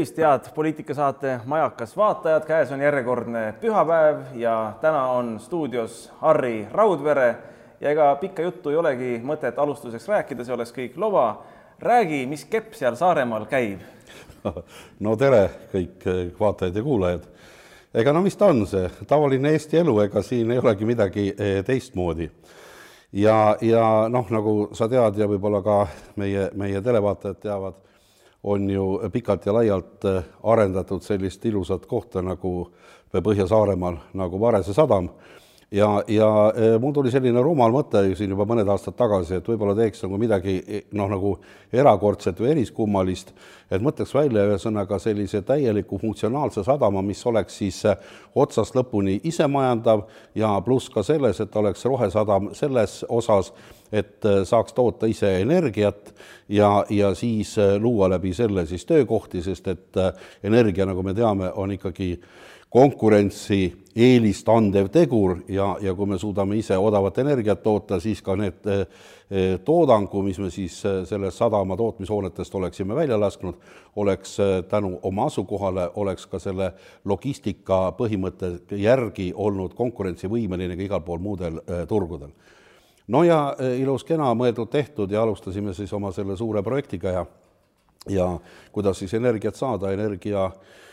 tervist, head poliitikasaate Majakas vaatajad, käes on järjekordne pühapäev ja täna on stuudios Harri Raudvere ja ega pikka juttu ei olegi mõtet alustuseks rääkida, see oleks kõik loba. räägi, mis kepp seal Saaremaal käib? no tere, kõik vaatajad ja kuulajad. ega no mis ta on, see tavaline Eesti elu, ega siin ei olegi midagi eh, teistmoodi. ja, ja noh, nagu sa tead ja võib-olla ka meie, meie televaatajad teavad on ju pikalt ja laialt äh, arendatud sellist ilusat kohta nagu Põhja-Saaremaal nagu Varese sadam ja, ja äh, mul tuli selline rumal mõte siin juba mõned aastad tagasi, et võib-olla teeks nagu midagi noh, nagu erakordset või eriskummalist, et mõtleks välja ühesõnaga sellise täieliku funktsionaalse sadama, mis oleks siis äh, otsast lõpuni isemajandav ja pluss ka selles, et oleks rohesadam selles osas, et saaks toota ise energiat ja, ja siis luua läbi selle siis töökohti, sest et energia, nagu me teame, on ikkagi konkurentsi eelist andev tegur ja, ja kui me suudame ise odavat energiat toota, siis ka need toodangu, mis me siis sellest sadama tootmishoonetest oleksime välja lasknud, oleks tänu oma asukohale, oleks ka selle logistika põhimõtte järgi olnud konkurentsivõimeline ka igal pool muudel turgudel. No ja ilus-kena mõeldud-tehtud ja alustasime siis oma selle suure projektiga ja ja kuidas siis energiat saada, energia e,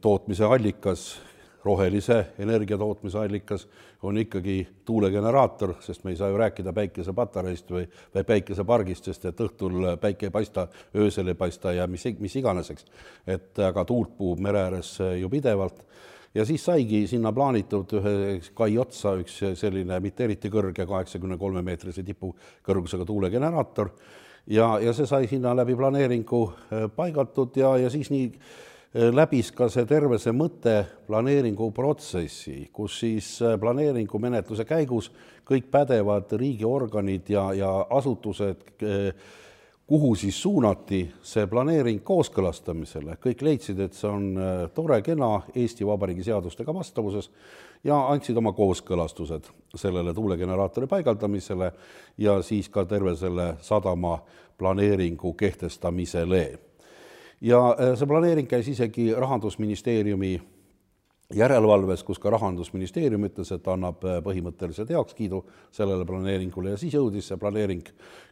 tootmise allikas, rohelise energia tootmise allikas on ikkagi tuulegeneraator, sest me ei saa ju rääkida päikesepatareist või, või päikesepargist, sest et õhtul päike ei paista, öösel ei paista ja mis, mis iganes, eks. et aga tuult puhub mere ääres ju pidevalt ja siis saigi sinna plaanitud ühe kai otsa üks selline mitte eriti kõrge, kaheksakümne kolme meetrise tipu kõrgusega tuulegeneraator ja, ja see sai sinna läbi planeeringu äh, paigatud ja, ja siis nii äh, läbis ka see terve see mõte planeeringuprotsessi, kus siis äh, planeeringumenetluse käigus kõik pädevad riigiorganid ja, ja asutused kuhu siis suunati see planeering kooskõlastamisele, kõik leidsid, et see on äh, tore, kena, Eesti Vabariigi seadustega vastavuses ja andsid oma kooskõlastused sellele tuulegeneraatori paigaldamisele ja siis ka terve selle sadama planeeringu kehtestamisele. Ja äh, see planeering käis isegi Rahandusministeeriumi järelevalves, kus ka Rahandusministeerium ütles, et annab äh, põhimõtteliselt heakskiidu sellele planeeringule ja siis jõudis see planeering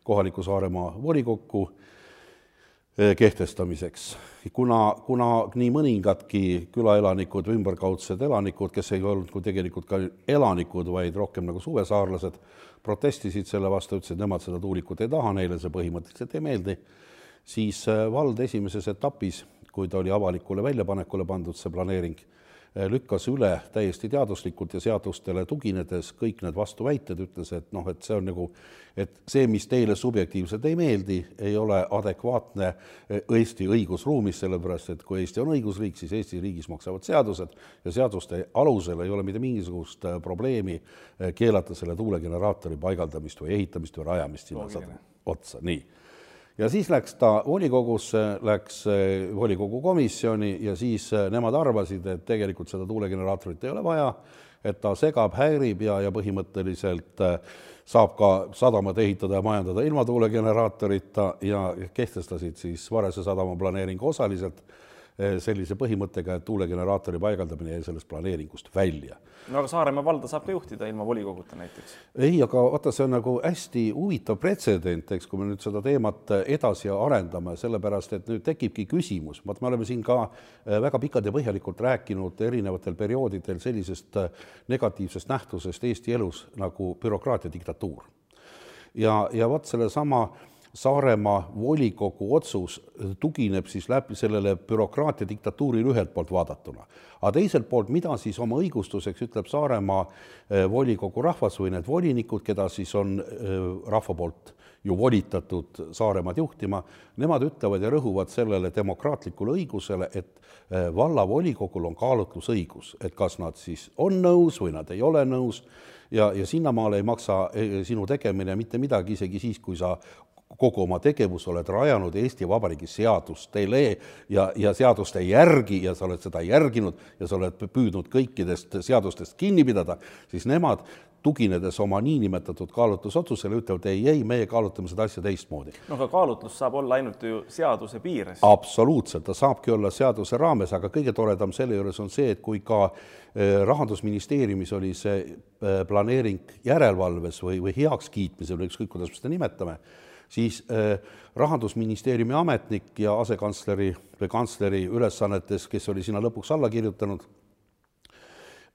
kohaliku Saaremaa volikokku äh, kehtestamiseks. kuna, kuna nii mõningadki külaelanikud või ümberkaudsed elanikud, kes ei olnud kui tegelikult ka elanikud, vaid rohkem nagu suvesaarlased, protestisid selle vastu, ütlesid, nemad seda tuulikut ei taha, neile see põhimõtteliselt ei meeldi, siis äh, vald esimeses etapis, kui ta oli avalikule väljapanekule pandud, see planeering Eh, lükkas üle täiesti teaduslikult ja seadustele tuginedes kõik need vastuväited, ütles, et noh, et see on nagu, et see, mis teile subjektiivselt ei meeldi, ei ole adekvaatne eh, Eesti õigusruumis, sellepärast et kui Eesti on õigusriik, siis Eesti riigis maksavad seadused ja seaduste alusel ei ole mitte mingisugust probleemi keelata selle tuulegeneraatori paigaldamist või ehitamist või rajamist sinna otsa, nii ja siis läks ta volikogusse, läks eh, volikogu komisjoni ja siis eh, nemad arvasid, et tegelikult seda tuulegeneraatorit ei ole vaja, et ta segab, häirib ja, ja põhimõtteliselt eh, saab ka sadamat ehitada ja majandada ilma tuulegeneraatorita ja kehtestasid siis Varese sadama planeeringu osaliselt sellise põhimõttega, et tuulegeneraatori paigaldamine jäi sellest planeeringust välja. no aga Saaremaa valda saab ka juhtida ilma volikoguta näiteks? ei, aga vaata, see on nagu hästi huvitav pretsedent, eks, kui me nüüd seda teemat edasi arendame, sellepärast et nüüd tekibki küsimus, vaat me oleme siin ka eh, väga pikalt ja põhjalikult rääkinud erinevatel perioodidel sellisest eh, negatiivsest nähtusest Eesti elus nagu bürokraatia diktatuur. ja, ja vot sellesama äh, Saaremaa volikogu otsus tugineb siis läbi sellele bürokraatia diktatuurile ühelt poolt vaadatuna. aga teiselt poolt, mida siis oma õigustuseks ütleb Saaremaa eh, volikogu rahvas või need volinikud, keda siis on eh, rahva poolt ju volitatud Saaremaad juhtima, nemad ütlevad ja rõhuvad sellele demokraatlikule õigusele, et eh, vallavolikogul on kaalutlusõigus, et kas nad siis on nõus või nad ei ole nõus ja, ja sinnamaale ei maksa sinu tegemine mitte midagi, isegi siis, kui sa kogu oma tegevus oled rajanud Eesti Vabariigi seadustele ja, ja seaduste järgi ja sa oled seda järginud ja sa oled püüdnud kõikidest seadustest kinni pidada, siis nemad tuginedes oma niinimetatud kaalutlusotsusele, ütlevad ei, ei, meie kaalutame seda asja teistmoodi. no aga kaalutlus saab olla ainult ju seaduse piires. absoluutselt, ta saabki olla seaduse raames, aga kõige toredam selle juures on see, et kui ka eh, rahandusministeeriumis oli see eh, planeering järelevalves või, või heakskiitmisel ükskõik, kuidas me seda nimetame, siis äh, rahandusministeeriumi ametnik ja asekantsleri või kantsleri ülesannetes, kes oli sinna lõpuks alla kirjutanud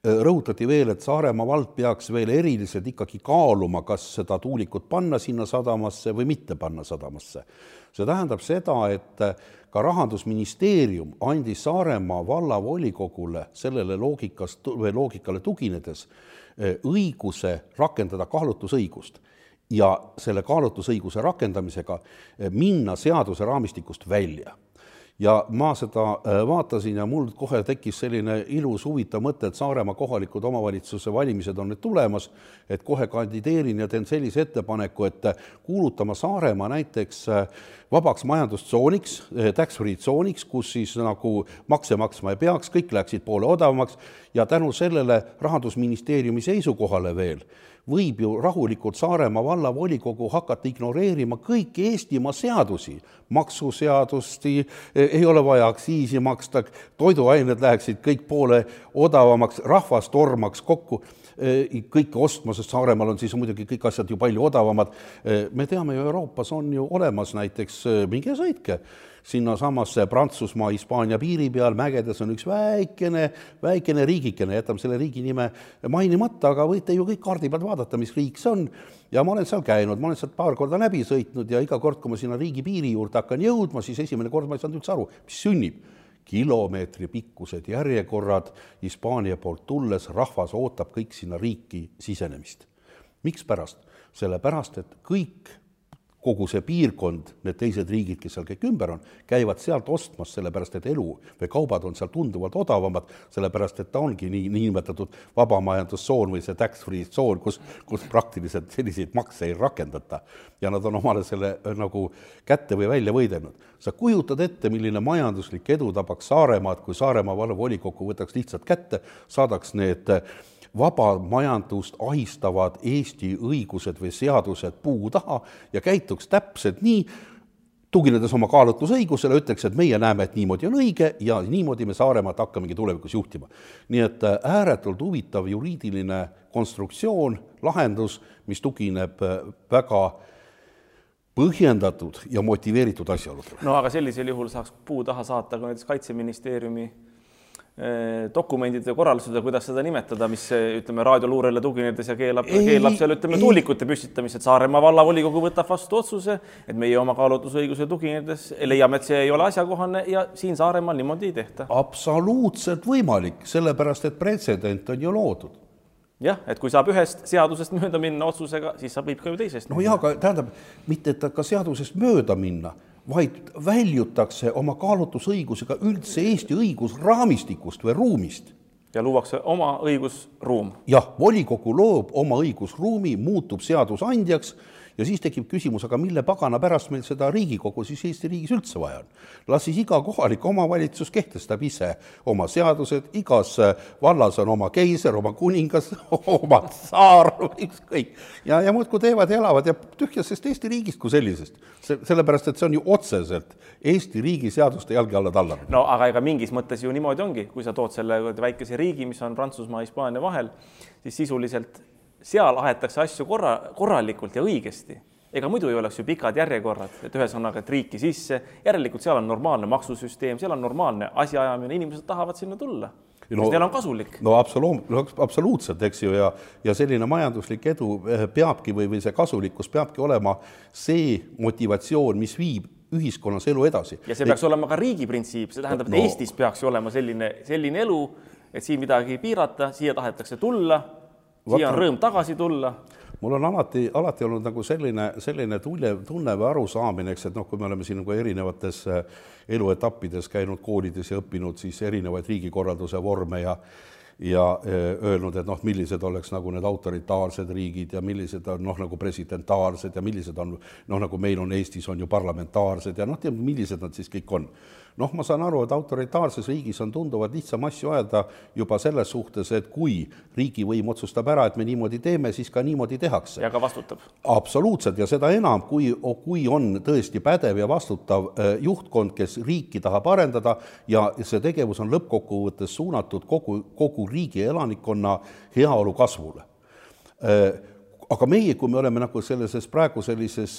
Äh, rõhutati veel, et Saaremaa vald peaks veel eriliselt ikkagi kaaluma, kas seda tuulikut panna sinna sadamasse või mitte panna sadamasse. see tähendab seda, et äh, ka Rahandusministeerium andis Saaremaa vallavolikogule sellele loogikast või loogikale tuginedes õiguse rakendada kaalutlusõigust ja selle kaalutlusõiguse rakendamisega minna seaduse raamistikust välja. Ja ma seda äh, vaatasin ja mul kohe tekkis selline ilus huvitav mõte, et Saaremaa kohalikud omavalitsuse valimised on nüüd tulemas, et kohe kandideerin ja teen sellise ettepaneku, et äh, kuulutama Saaremaa näiteks vabaks majandustsooniks, tax-free tsooniks, kus siis nagu makse maksma ei peaks, kõik läheksid poole odavamaks ja tänu sellele Rahandusministeeriumi seisukohale veel võib ju rahulikult Saaremaa vallavolikogu hakata ignoreerima kõiki Eestimaa seadusi, maksuseadust, ei ole vaja aktsiisi maksta, toiduained läheksid kõik poole odavamaks, rahvas tormaks kokku kõike ostma, sest Saaremaal on siis muidugi kõik asjad ju palju odavamad. me teame ju, Euroopas on ju olemas näiteks, minge sõitke sinnasamasse Prantsusmaa, Hispaania piiri peal mägedes on üks väikene, väikene riigikene, jätame selle riigi nime mainimata, aga võite ju kõik kaardi pealt vaadata, mis riik see on. ja ma olen seal käinud, ma olen sealt paar korda läbi sõitnud ja iga kord, kui ma sinna riigipiiri juurde hakkan jõudma, siis esimene kord ma ei saanud üldse aru, mis sünnib kilomeetri pikkused järjekorrad Hispaania poolt tulles, rahvas ootab kõik sinna riiki sisenemist. mikspärast? sellepärast, et kõik kogu see piirkond, need teised riigid, kes seal kõik ümber on, käivad sealt ostmas, sellepärast et elu või kaubad on seal tunduvalt odavamad, sellepärast et ta ongi nii, niinimetatud vabamajandustsoon või see tax-free tsoon, kus, kus praktiliselt selliseid makse ei rakendata. ja nad on omale selle äh, nagu kätte või välja võidelnud. sa kujutad ette, milline majanduslik edu tabaks Saaremaad, kui Saaremaa vallavolikogu võtaks lihtsalt kätte, saadaks need äh, vaba majandust ahistavad Eesti õigused või seadused puu taha ja käituks täpselt nii, tuginedes oma kaalutlusõigusele, ütleks, et meie näeme, et niimoodi on õige ja niimoodi me Saaremaad hakkamegi tulevikus juhtima. nii et äh, ääretult huvitav juriidiline konstruktsioon, lahendus, mis tugineb äh, väga põhjendatud ja motiveeritud asjaoludele. no aga sellisel juhul saaks puu taha saata ka näiteks Kaitseministeeriumi dokumendid ja korraldused ja kuidas seda nimetada, mis ütleme raadioluurele tuginedes ja keelab, keelab seal ütleme tuulikute püstitamised. Saaremaa vallavolikogu võtab vastu otsuse, et meie oma kaalutlusõiguse tuginedes leiame, et see ei ole asjakohane ja siin Saaremaal niimoodi ei tehta. absoluutselt võimalik, sellepärast et pretsedent on ju loodud jah, et kui saab ühest seadusest mööda minna otsusega, siis saab, võib ka ju teisest. no jaa, aga tähendab, mitte et ka seadusest mööda minna vaid väljutakse oma kaalutlusõigusega üldse Eesti õigusraamistikust või ruumist. ja luuakse oma õigusruum. jah, volikogu loob oma õigusruumi, muutub seadusandjaks ja siis tekib küsimus, aga mille pagana pärast meil seda Riigikogu siis Eesti riigis üldse vaja on? las siis iga kohalik omavalitsus kehtestab ise oma seadused, igas vallas on oma keiser, oma kuningas, oma tsaar, ükskõik. ja, ja muudkui teevad ja elavad ja tühja sellest Eesti riigist kui sellisest. see, sellepärast, et see on ju otseselt Eesti riigi seaduste jalge alla tallanud. no aga ega mingis mõttes ju niimoodi ongi, kui sa tood selle väikese riigi, mis on Prantsusmaa, Hispaania vahel, siis sisuliselt seal aetakse asju korra, korralikult ja õigesti. ega muidu ei oleks ju pikad järjekorrad, et ühesõnaga, et riiki sisse, järelikult seal on normaalne maksusüsteem, seal on normaalne asjaajamine, inimesed tahavad sinna tulla no, neil on kasulik. no absoluut, absoluutselt, eks ju, ja, ja selline majanduslik edu eh, peabki või, või see kasulikkus peabki olema see motivatsioon, mis viib ühiskonnas elu edasi. ja see peaks e olema ka riigi printsiip, see tähendab, et no, Eestis peaks ju olema selline, selline elu, et siin midagi ei piirata, siia tahetakse tulla siia on rõõm tagasi tulla. mul on alati, alati olnud nagu selline, selline tunne, tunne või arusaamine, eks, et noh, kui me oleme siin nagu erinevates äh, eluetappides käinud koolides ja õppinud siis erinevaid riigikorralduse vorme ja ja äh, öelnud, et noh, millised oleks nagu need autoritaarsed riigid ja millised on noh, nagu presidentaalsed ja millised on noh, nagu meil on Eestis on ju parlamentaarsed ja noh, millised nad siis kõik on noh, ma saan aru, et autoritaarses riigis on tunduvalt lihtsam asju ajada juba selles suhtes, et kui riigivõim otsustab ära, et me niimoodi teeme, siis ka niimoodi tehakse. ja ka vastutab. absoluutselt ja seda enam, kui, kui on tõesti pädev ja vastutav äh, juhtkond, kes riiki tahab arendada ja see tegevus on lõppkokkuvõttes suunatud kogu, kogu riigi elanikkonna heaolu kasvule äh, aga meie, kui me oleme nagu sellises praegu sellises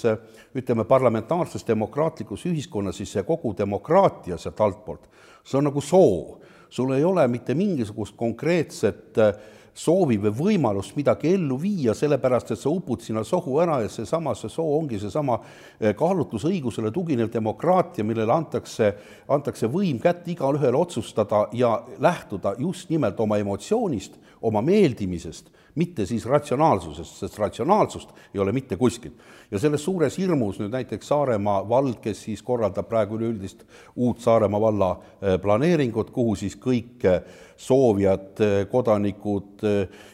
ütleme, parlamentaarses demokraatlikus ühiskonnas, siis see kogu demokraatia sealt altpoolt, see on nagu soov. sul ei ole mitte mingisugust konkreetset äh, soovi või võimalust midagi ellu viia, sellepärast et sa upud sinna sohu ära ja seesama, see soov ongi seesama äh, kaalutlusõigusele tuginev demokraatia, millele antakse, antakse võim kätte igalühele otsustada ja lähtuda just nimelt oma emotsioonist, oma meeldimisest mitte siis ratsionaalsusest, sest ratsionaalsust ei ole mitte kuskil. ja selles suures hirmus nüüd näiteks Saaremaa vald, kes siis korraldab praegu üleüldist uut Saaremaa valla eh, planeeringut, kuhu siis kõik eh, soovijad, eh, kodanikud,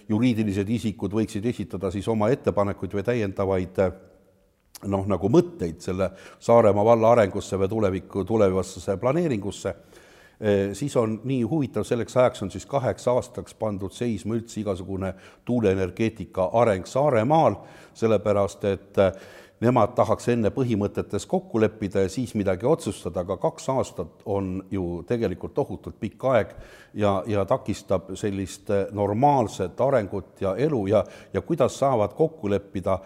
juriidilised isikud võiksid esitada siis oma ettepanekuid või täiendavaid noh, nagu mõtteid selle Saaremaa valla arengusse või tuleviku, tulevasse planeeringusse siis on nii huvitav, selleks ajaks on siis kaheks aastaks pandud seisma üldse igasugune tuuleenergeetika areng Saaremaal, sellepärast et eh, nemad tahaks enne põhimõtetes kokku leppida ja siis midagi otsustada, aga kaks aastat on ju tegelikult tohutult pikk aeg ja, ja takistab sellist eh, normaalset arengut ja elu ja, ja kuidas saavad kokku leppida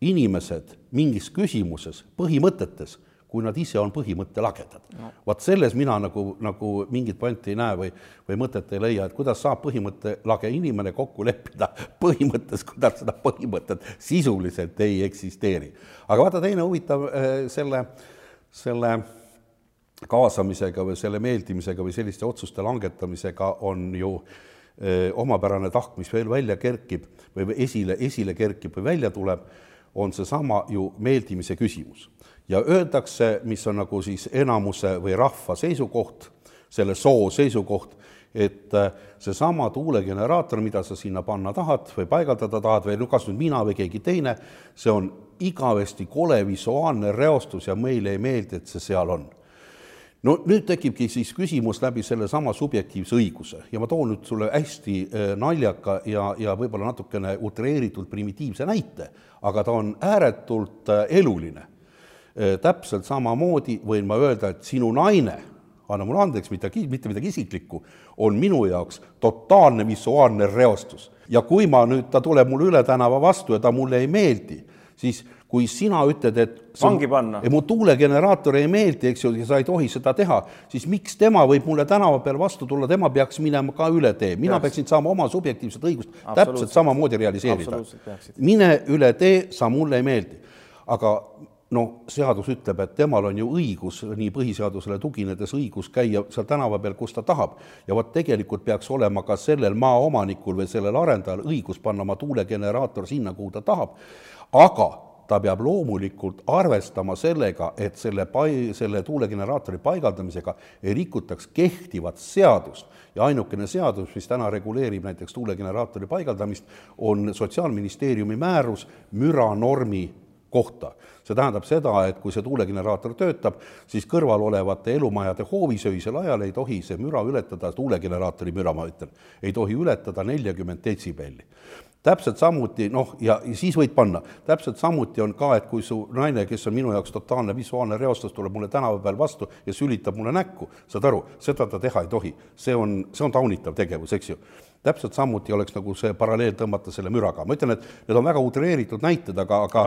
inimesed mingis küsimuses, põhimõtetes kui nad ise on põhimõttelagedad no.. vaat selles mina nagu, nagu mingit pointi ei näe või, või mõtet ei leia, et kuidas saab põhimõttelage inimene kokku leppida põhimõttes, kui tal seda põhimõtet sisuliselt ei eksisteeri. aga vaata, teine huvitav äh, selle, selle kaasamisega või selle meeldimisega või selliste otsuste langetamisega on ju öö, äh, omapärane tahk, mis veel välja kerkib või esile, esile kerkib või välja tuleb, on seesama ju meeldimise küsimus ja öeldakse, mis on nagu siis enamuse või rahva seisukoht, selle soo seisukoht, et äh, seesama tuulegeneraator, mida sa sinna panna tahad või paigaldada tahad või no kas nüüd mina või keegi teine, see on igavesti kole visuaalne reostus ja meile ei meeldi, et see seal on. no nüüd tekibki siis küsimus läbi sellesama subjektiivse õiguse ja ma toon nüüd sulle hästi äh, naljaka ja, ja võib-olla natukene utreeritult primitiivse näite, aga ta on ääretult äh, eluline täpselt samamoodi võin ma öelda, et sinu naine, anna mulle andeks, mitte, mitte midagi isiklikku, on minu jaoks totaalne visuaalne reostus. ja kui ma nüüd, ta tuleb mulle üle tänava vastu ja ta mulle ei meeldi, siis kui sina ütled, et vangi panna. mu tuulegeneraator ei meeldi, eks ju, ja sa ei tohi seda teha, siis miks tema võib mulle tänava peal vastu tulla, tema peaks minema ka üle tee, mina Just. peaksin saama oma subjektiivset õigust täpselt samamoodi realiseerida. mine üle tee, sa mulle ei meeldi. aga no seadus ütleb, et temal on ju õigus, nii põhiseadusele tuginedes õigus käia seal tänava peal, kus ta tahab. ja vot tegelikult peaks olema ka sellel maaomanikul või sellel arendajal õigus panna oma tuulegeneraator sinna, kuhu ta tahab. aga ta peab loomulikult arvestama sellega, et selle pai-, selle tuulegeneraatori paigaldamisega ei rikutaks kehtivat seadust ja ainukene seadus, mis täna reguleerib näiteks tuulegeneraatori paigaldamist, on Sotsiaalministeeriumi määrus müranormi kohta. see tähendab seda, et kui see tuulegeneraator töötab, siis kõrval olevate elumajade hoovis öisel ajal ei tohi see müra ületada, tuulegeneraatori müra, ma ütlen, ei tohi ületada neljakümmet detsibelli. Täpselt samuti noh, ja, ja siis võid panna, täpselt samuti on ka, et kui su naine, kes on minu jaoks totaalne visuaalne reostus, tuleb mulle tänava peal vastu ja sülitab mulle näkku, saad aru, seda ta teha ei tohi, see on, see on taunitav tegevus, eks ju täpselt samuti oleks nagu see paralleel tõmmata selle müraga, ma ütlen, et need on väga utreeritud näited, aga, aga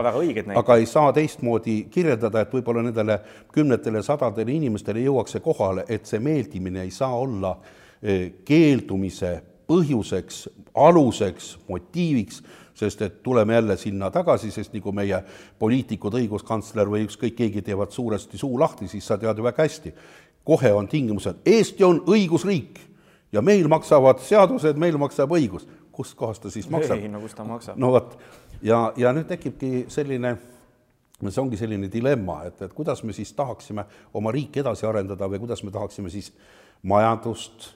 aga ei saa teistmoodi kirjeldada, et võib-olla nendele kümnetele, sadadele inimestele jõuaks see kohale, et see meeldimine ei saa olla eh, keeldumise põhjuseks, aluseks, motiiviks, sest et tuleme jälle sinna tagasi, sest nagu meie poliitikud, õiguskantsler või ükskõik keegi teevad suuresti suu lahti, siis sa tead ju väga hästi, kohe on tingimused, Eesti on õigusriik ja meil maksavad seadused, meil maksab õigus. kust kohast ta siis maksab? ei, no kust ta maksab? no vot, ja, ja nüüd tekibki selline, see ongi selline dilemma, et, et kuidas me siis tahaksime oma riiki edasi arendada või kuidas me tahaksime siis majandust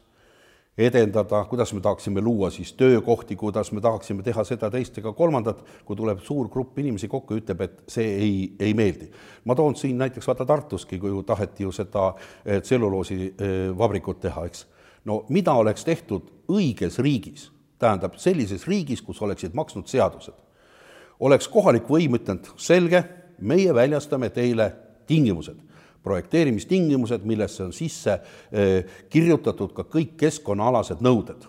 edendada, kuidas me tahaksime luua siis töökohti, kuidas me tahaksime teha seda, teist ega kolmandat, kui tuleb suur grupp inimesi kokku ja ütleb, et see ei, ei meeldi. ma toon siin näiteks vaata Tartuski, kui ju taheti ju seda tselluloosivabrikut teha, eks. No mida oleks tehtud õiges riigis, tähendab sellises riigis, kus oleksid maksnud seadused, oleks kohalik võim ütelnud, selge, meie väljastame teile tingimused projekteerimistingimused, millesse on sisse eh, kirjutatud ka kõik keskkonnaalased nõuded.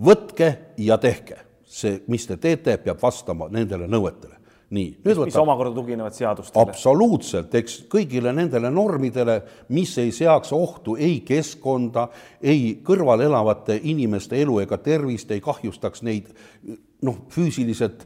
võtke ja tehke, see, mis te teete, peab vastama nendele nõuetele nii. mis võtab... omakorda tuginevad seadustele. absoluutselt, eks kõigile nendele normidele, mis ei seaks ohtu ei keskkonda, ei kõrval elavate inimeste elu ega tervist, ei kahjustaks neid noh, füüsiliselt,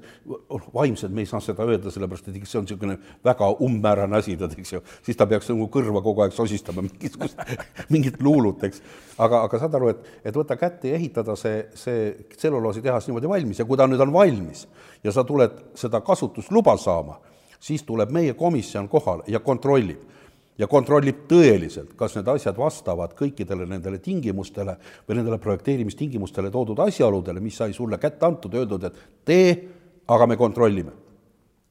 vaimselt me ei saa seda öelda, sellepärast et see on niisugune väga umbmäärane asi, tead, eks ju, siis ta peaks nagu kõrva kogu aeg sosistama mingisugust, mingit luulut, eks. aga, aga saad aru, et, et võtta kätte ja ehitada see, see tselluloositehas niimoodi valmis ja kui ta nüüd on valmis ja sa tuled seda kasutusluba saama, siis tuleb meie komisjon kohale ja kontrollib ja kontrollib tõeliselt, kas need asjad vastavad kõikidele nendele tingimustele või nendele projekteerimistingimustele toodud asjaoludele, mis sai sulle kätte antud, öeldud, et tee, aga me kontrollime.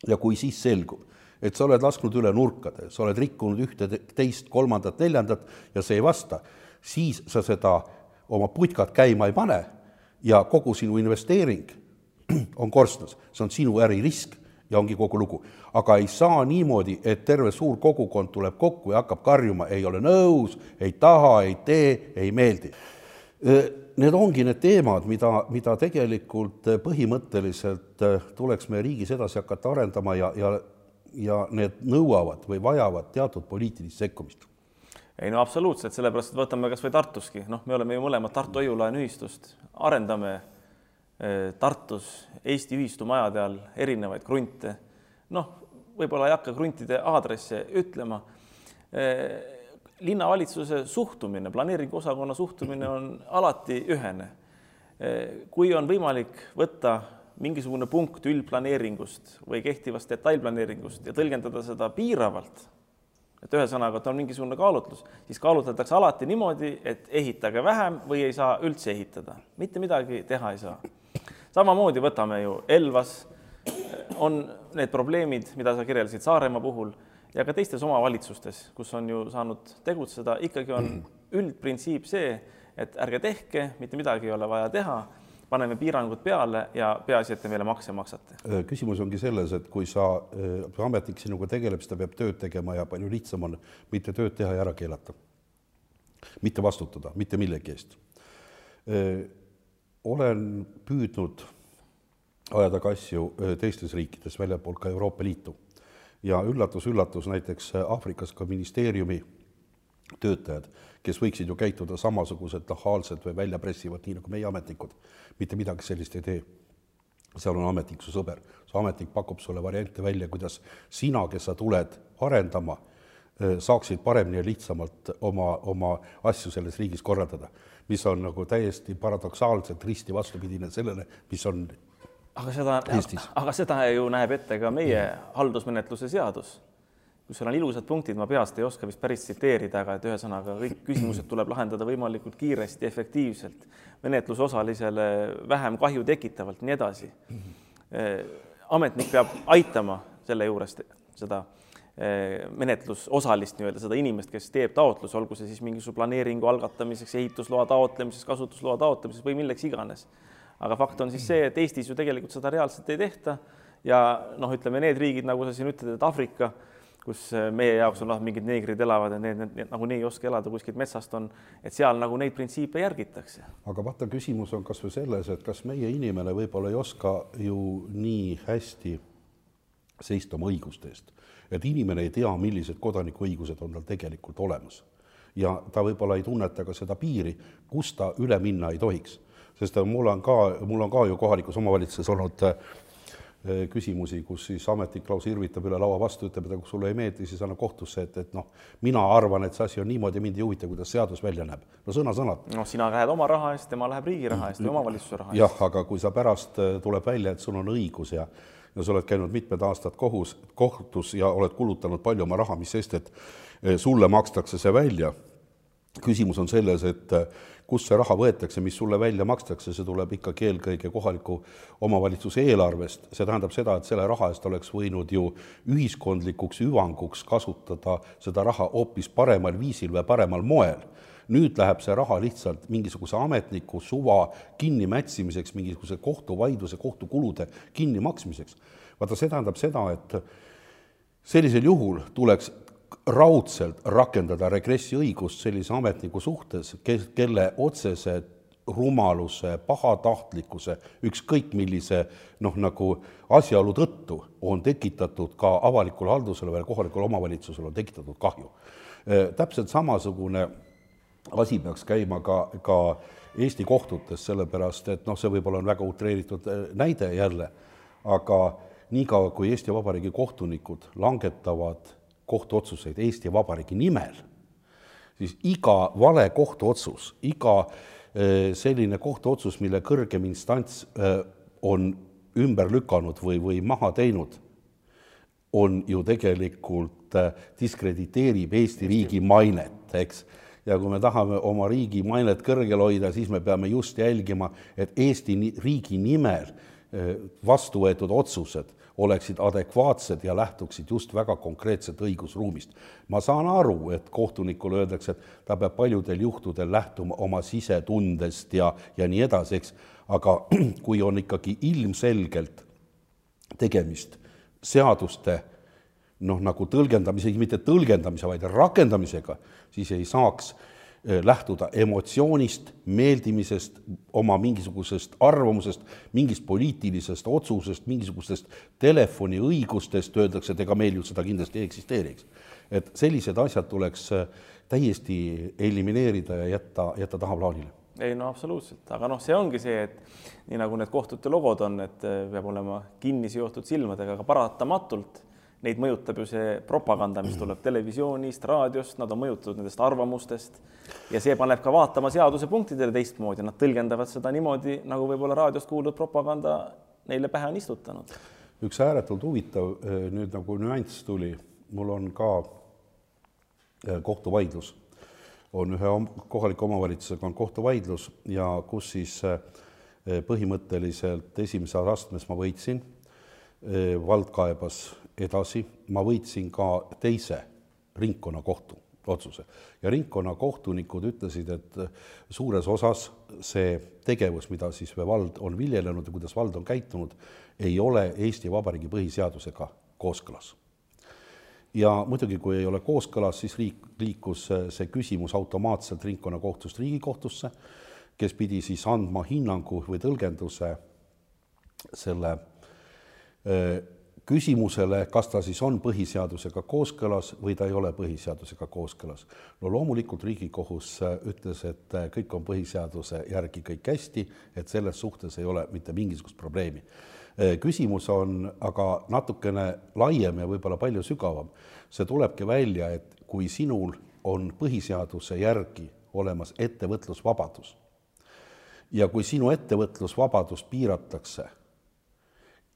ja kui siis selgub, et sa oled lasknud üle nurkade, sa oled rikkunud ühte, teist, kolmandat, neljandat ja see ei vasta, siis sa seda oma putkat käima ei pane ja kogu sinu investeering on korstnas, see on sinu äririsk ja ongi kogu lugu. aga ei saa niimoodi, et terve suur kogukond tuleb kokku ja hakkab karjuma, ei ole nõus, ei taha, ei tee, ei meeldi. Need ongi need teemad, mida, mida tegelikult põhimõtteliselt tuleks meie riigis edasi hakata arendama ja, ja, ja need nõuavad või vajavad teatud poliitilist sekkumist ei no absoluutselt, sellepärast et võtame kasvõi Tartuski, noh, me oleme ju mõlemad Tartu Hoiu-laenu ühistust, arendame Äh, Tartus Eesti ühistumajade all erinevaid krunte. noh, võib-olla ei hakka kruntide aadresse ütlema. Äh, linnavalitsuse suhtumine, planeeringuosakonna suhtumine on alati ühene. Äh, kui on võimalik võtta mingisugune punkt üldplaneeringust või kehtivast detailplaneeringust ja tõlgendada seda piiravalt, et ühesõnaga, et on mingisugune kaalutlus, siis kaalutletakse alati niimoodi, et ehitage vähem või ei saa üldse ehitada, mitte midagi teha ei saa samamoodi võtame ju Elvas, on need probleemid, mida sa kirjeldasid Saaremaa puhul ja ka teistes omavalitsustes, kus on ju saanud tegutseda, ikkagi on üldprintsiip see, et ärge tehke, mitte midagi ei ole vaja teha, paneme piirangud peale ja peaasi, et te meile makse maksate. Äh, küsimus ongi selles, et kui sa, äh, ametnik sinuga tegeleb, siis ta peab tööd tegema ja palju lihtsam on mitte tööd teha ja ära keelata. mitte vastutada mitte millegi eest äh, olen püüdnud ajada ka asju teistes riikides, väljapool ka Euroopa Liitu. ja üllatus-üllatus, näiteks Aafrikas ka ministeeriumi töötajad, kes võiksid ju käituda samasugused nahaalsed või väljapressivad, nii nagu meie ametnikud, mitte midagi sellist ei tee. seal on ametnik su sõber, su ametnik pakub sulle variante välja, kuidas sina, kes sa tuled arendama, saaksid paremini ja lihtsamalt oma, oma asju selles riigis korraldada mis on nagu täiesti paradoksaalselt risti vastupidine sellele, mis on aga seda, aga seda ju näeb ette ka meie haldusmenetluse seadus, kus seal on ilusad punktid, ma peast ei oska vist päris tsiteerida, aga et ühesõnaga kõik küsimused tuleb lahendada võimalikult kiiresti, efektiivselt, menetlusosalisele vähem kahju tekitavalt, nii edasi. ametnik peab aitama selle juures seda menetlusosalist nii-öelda, seda inimest, kes teeb taotluse, olgu see siis mingisuguse planeeringu algatamiseks, ehitusloa taotlemiseks, kasutusloa taotlemiseks või milleks iganes. aga fakt on siis see, et Eestis ju tegelikult seda reaalselt ei tehta ja noh, ütleme need riigid, nagu sa siin ütled, et Aafrika, kus eh, meie jaoks on noh, mingid neegrid elavad ja need, need nagunii ei oska elada kuskilt metsast on, et seal nagu neid printsiipe järgitakse. aga vaata, küsimus on kasvõi selles, et kas meie inimene võib-olla ei oska ju nii hästi seista oma õiguste eest et inimene ei tea, millised kodanikuõigused on tal tegelikult olemas. ja ta võib-olla ei tunneta ka seda piiri, kus ta üle minna ei tohiks. sest mul on ka, mul on ka ju kohalikus omavalitsuses olnud äh, küsimusi, kus siis ametnik lausa irvitab üle laua vastu, ütleb, et kui sulle ei meeldi, siis anna kohtusse, et, et noh, mina arvan, et see asi on niimoodi, mind ei huvita, kuidas seadus välja näeb. no sõna-sõnalt. noh, sina lähed oma raha eest, tema läheb riigi raha eest või omavalitsuse raha eest. jah, aga kui sa pärast äh, tuleb välja, et sul on õigus ja ja sa oled käinud mitmed aastad kohus, kohtus ja oled kulutanud palju oma raha, mis sest, et eh, sulle makstakse see välja. küsimus on selles, et eh, kust see raha võetakse, mis sulle välja makstakse, see tuleb ikkagi eelkõige kohaliku omavalitsuse eelarvest, see tähendab seda, et selle raha eest oleks võinud ju ühiskondlikuks hüvanguks kasutada seda raha hoopis paremal viisil või paremal moel nüüd läheb see raha lihtsalt mingisuguse ametniku suva kinnimätsimiseks, mingisuguse kohtuvaidluse, kohtukulude kinnimaksmiseks. vaata, see tähendab seda, et sellisel juhul tuleks raudselt rakendada regressiõigust sellise ametniku suhtes, kes, kelle otsese rumaluse, pahatahtlikkuse, ükskõik millise noh, nagu asjaolu tõttu on tekitatud ka avalikule haldusele või kohalikule omavalitsusele on tekitatud kahju. täpselt samasugune asi peaks käima ka, ka Eesti kohtutes, sellepärast et noh, see võib-olla on väga utreeritud näide jälle, aga niikaua, kui Eesti Vabariigi kohtunikud langetavad kohtuotsuseid Eesti Vabariigi nimel, siis iga vale kohtuotsus, iga eh, selline kohtuotsus, mille kõrgem instants eh, on ümber lükanud või, või maha teinud, on ju tegelikult, diskrediteerib Eesti riigi mainet, eks. Ja kui me tahame oma riigi mainet kõrgel hoida, siis me peame just jälgima, et Eesti riigi nimel vastu võetud otsused oleksid adekvaatsed ja lähtuksid just väga konkreetselt õigusruumist. ma saan aru, et kohtunikule öeldakse, et ta peab paljudel juhtudel lähtuma oma sisetundest ja, ja nii edasi, eks, aga kui on ikkagi ilmselgelt tegemist seaduste noh, nagu tõlgendamise, mitte tõlgendamise, vaid rakendamisega, siis ei saaks Eh, lähtuda emotsioonist, meeldimisest, oma mingisugusest arvamusest, mingist poliitilisest otsusest, mingisugustest telefoniõigustest, öeldakse, et ega meil ju seda kindlasti ei eksisteeri, eks. et sellised asjad tuleks eh, täiesti elimineerida ja jätta, jätta tahaplaanile. Ei no absoluutselt, aga noh, see ongi see, et nii nagu need kohtute logod on, et eh, peab olema kinni seotud silmadega, aga paratamatult neid mõjutab ju see propaganda, mis tuleb televisioonist, raadiost, nad on mõjutatud nendest arvamustest. Ja see paneb ka vaatama seadusepunktidele teistmoodi, nad tõlgendavad seda niimoodi, nagu võib-olla raadiost kuuldud propaganda neile pähe on istutanud. üks ääretult huvitav eh, nüüd nagu nüanss tuli, mul on ka eh, kohtuvaidlus, on ühe kohaliku omavalitsusega on kohtuvaidlus ja kus siis eh, põhimõtteliselt esimeses astmes ma võitsin, vald kaebas edasi, ma võitsin ka teise ringkonnakohtu otsuse ja ringkonnakohtunikud ütlesid, et suures osas see tegevus, mida siis vald on viljelenud ja kuidas vald on käitunud, ei ole Eesti Vabariigi põhiseadusega kooskõlas. ja muidugi, kui ei ole kooskõlas, siis riik, liikus see küsimus automaatselt ringkonnakohtust Riigikohtusse, kes pidi siis andma hinnangu või tõlgenduse selle küsimusele, kas ta siis on põhiseadusega kooskõlas või ta ei ole põhiseadusega kooskõlas. no loomulikult Riigikohus äh, ütles, et äh, kõik on põhiseaduse järgi kõik hästi, et selles suhtes ei ole mitte mingisugust probleemi. Äh, küsimus on aga natukene laiem ja võib-olla palju sügavam. see tulebki välja, et kui sinul on põhiseaduse järgi olemas ettevõtlusvabadus ja kui sinu ettevõtlusvabadust piiratakse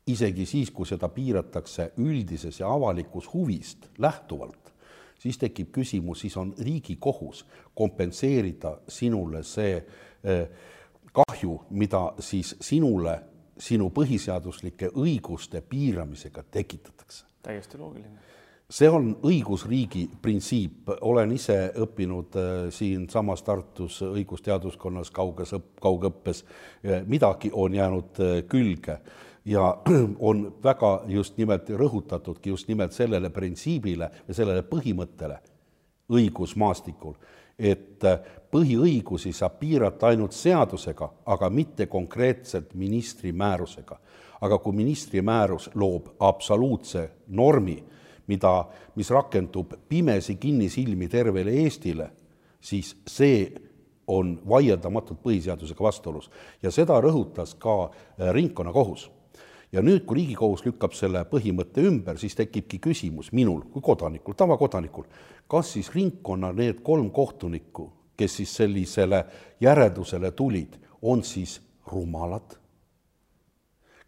isegi siis, kui seda piiratakse üldises ja avalikus huvist lähtuvalt, siis tekib küsimus, siis on riigi kohus kompenseerida sinule see eh, kahju, mida siis sinule sinu põhiseaduslike õiguste piiramisega tekitatakse. täiesti loogiline. See on õigusriigi printsiip, olen ise õppinud äh, siinsamas Tartus õigusteaduskonnas kauges õpp, kaugõppes, midagi on jäänud külge ja on väga just nimelt rõhutatudki just nimelt sellele printsiibile ja sellele põhimõttele õigusmaastikul, et äh, põhiõigusi saab piirata ainult seadusega, aga mitte konkreetselt ministri määrusega. aga kui ministri määrus loob absoluutse normi, mida, mis rakendub pimesi kinnisilmi tervele Eestile, siis see on vaieldamatult põhiseadusega vastuolus ja seda rõhutas ka äh, ringkonnakohus ja nüüd, kui Riigikohus lükkab selle põhimõtte ümber, siis tekibki küsimus minul kui kodanikul, tavakodanikul, kas siis ringkonna need kolm kohtunikku, kes siis sellisele järeldusele tulid, on siis rumalad?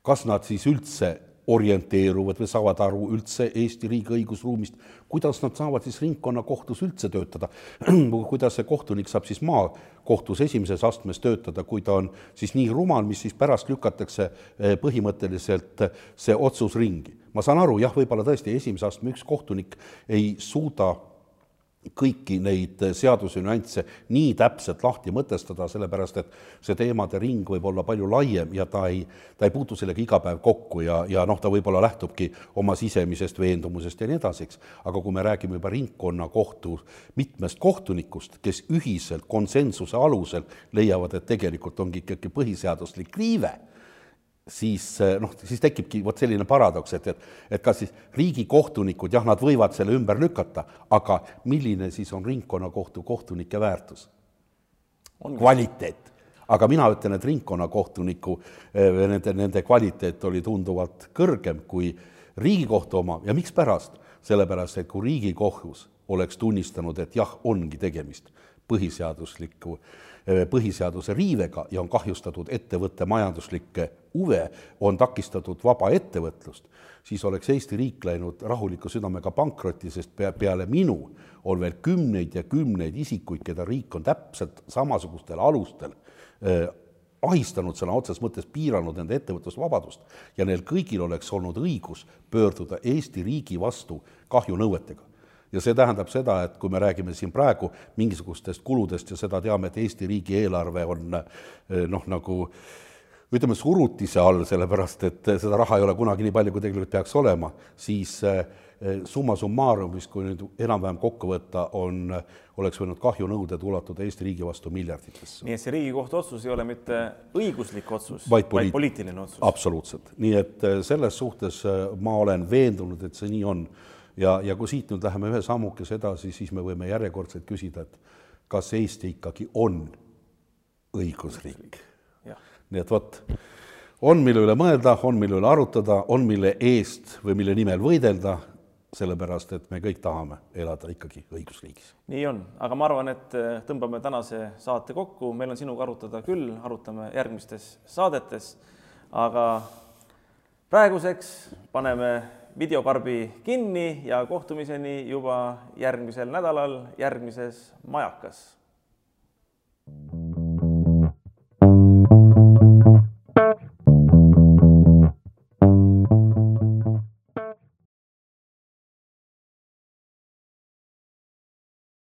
kas nad siis üldse orienteeruvad või saavad aru üldse Eesti riigi õigusruumist, kuidas nad saavad siis ringkonnakohtus üldse töötada, kuidas see kohtunik saab siis maakohtus esimeses astmes töötada, kui ta on siis nii rumal, mis siis pärast lükatakse eh, põhimõtteliselt see otsus ringi. ma saan aru, jah, võib-olla tõesti esimese astme üks kohtunik ei suuda kõiki neid seaduse nüansse nii täpselt lahti mõtestada, sellepärast et see teemade ring võib olla palju laiem ja ta ei, ta ei puutu sellega iga päev kokku ja, ja noh, ta võib-olla lähtubki oma sisemisest veendumusest ja nii edasi, eks. aga kui me räägime juba ringkonnakohtu mitmest kohtunikust, kes ühiselt konsensuse alusel leiavad, et tegelikult ongi ikkagi põhiseaduslik riive siis eh, noh, siis tekibki vot selline paradoks, et, et, et kas siis riigikohtunikud, jah, nad võivad selle ümber lükata, aga milline siis on ringkonnakohtu kohtunike väärtus? kvaliteet. aga mina ütlen, et ringkonnakohtuniku eh, nende, nende kvaliteet oli tunduvalt kõrgem kui Riigikohtu oma ja mikspärast? sellepärast, et kui Riigikohus oleks tunnistanud, et jah, ongi tegemist põhiseadusliku Eh, põhiseaduse riivega ja on kahjustatud ettevõtte majanduslikke huve, on takistatud vaba ettevõtlust, siis oleks Eesti riik läinud rahuliku südamega pankrotti, sest pea, peale minu on veel kümneid ja kümneid isikuid, keda riik on täpselt samasugustel alustel äh, ahistanud sõna otseses mõttes, piiranud nende ettevõtlusvabadust ja neil kõigil oleks olnud õigus pöörduda Eesti riigi vastu kahjunõuetega ja see tähendab seda, et kui me räägime siin praegu mingisugustest kuludest ja seda teame, et Eesti riigieelarve on eh, noh, nagu ütleme, surutise all, sellepärast et seda raha ei ole kunagi nii palju, kui tegelikult peaks olema, siis eh, summa summarum, mis kui nüüd enam-vähem kokku võtta, on, oleks võinud kahjunõuded ulatuda Eesti riigi vastu miljarditesse. nii et see Riigikohtu otsus ei ole mitte õiguslik otsus, vaid, poliit... vaid poliitiline otsus? absoluutselt, nii et eh, selles suhtes ma olen veendunud, et see nii on ja, ja kui siit nüüd läheme ühe sammukese edasi, siis me võime järjekordselt küsida, et kas Eesti ikkagi on õigusriik. nii et vot, on, mille üle mõelda, on, mille üle arutada, on, mille eest või mille nimel võidelda, sellepärast et me kõik tahame elada ikkagi õigusriigis. nii on, aga ma arvan, et äh, tõmbame tänase saate kokku, meil on sinuga arutada küll, arutame järgmistes saadetes, aga praeguseks paneme videokarbi kinni ja kohtumiseni juba järgmisel nädalal järgmises Majakas. thank you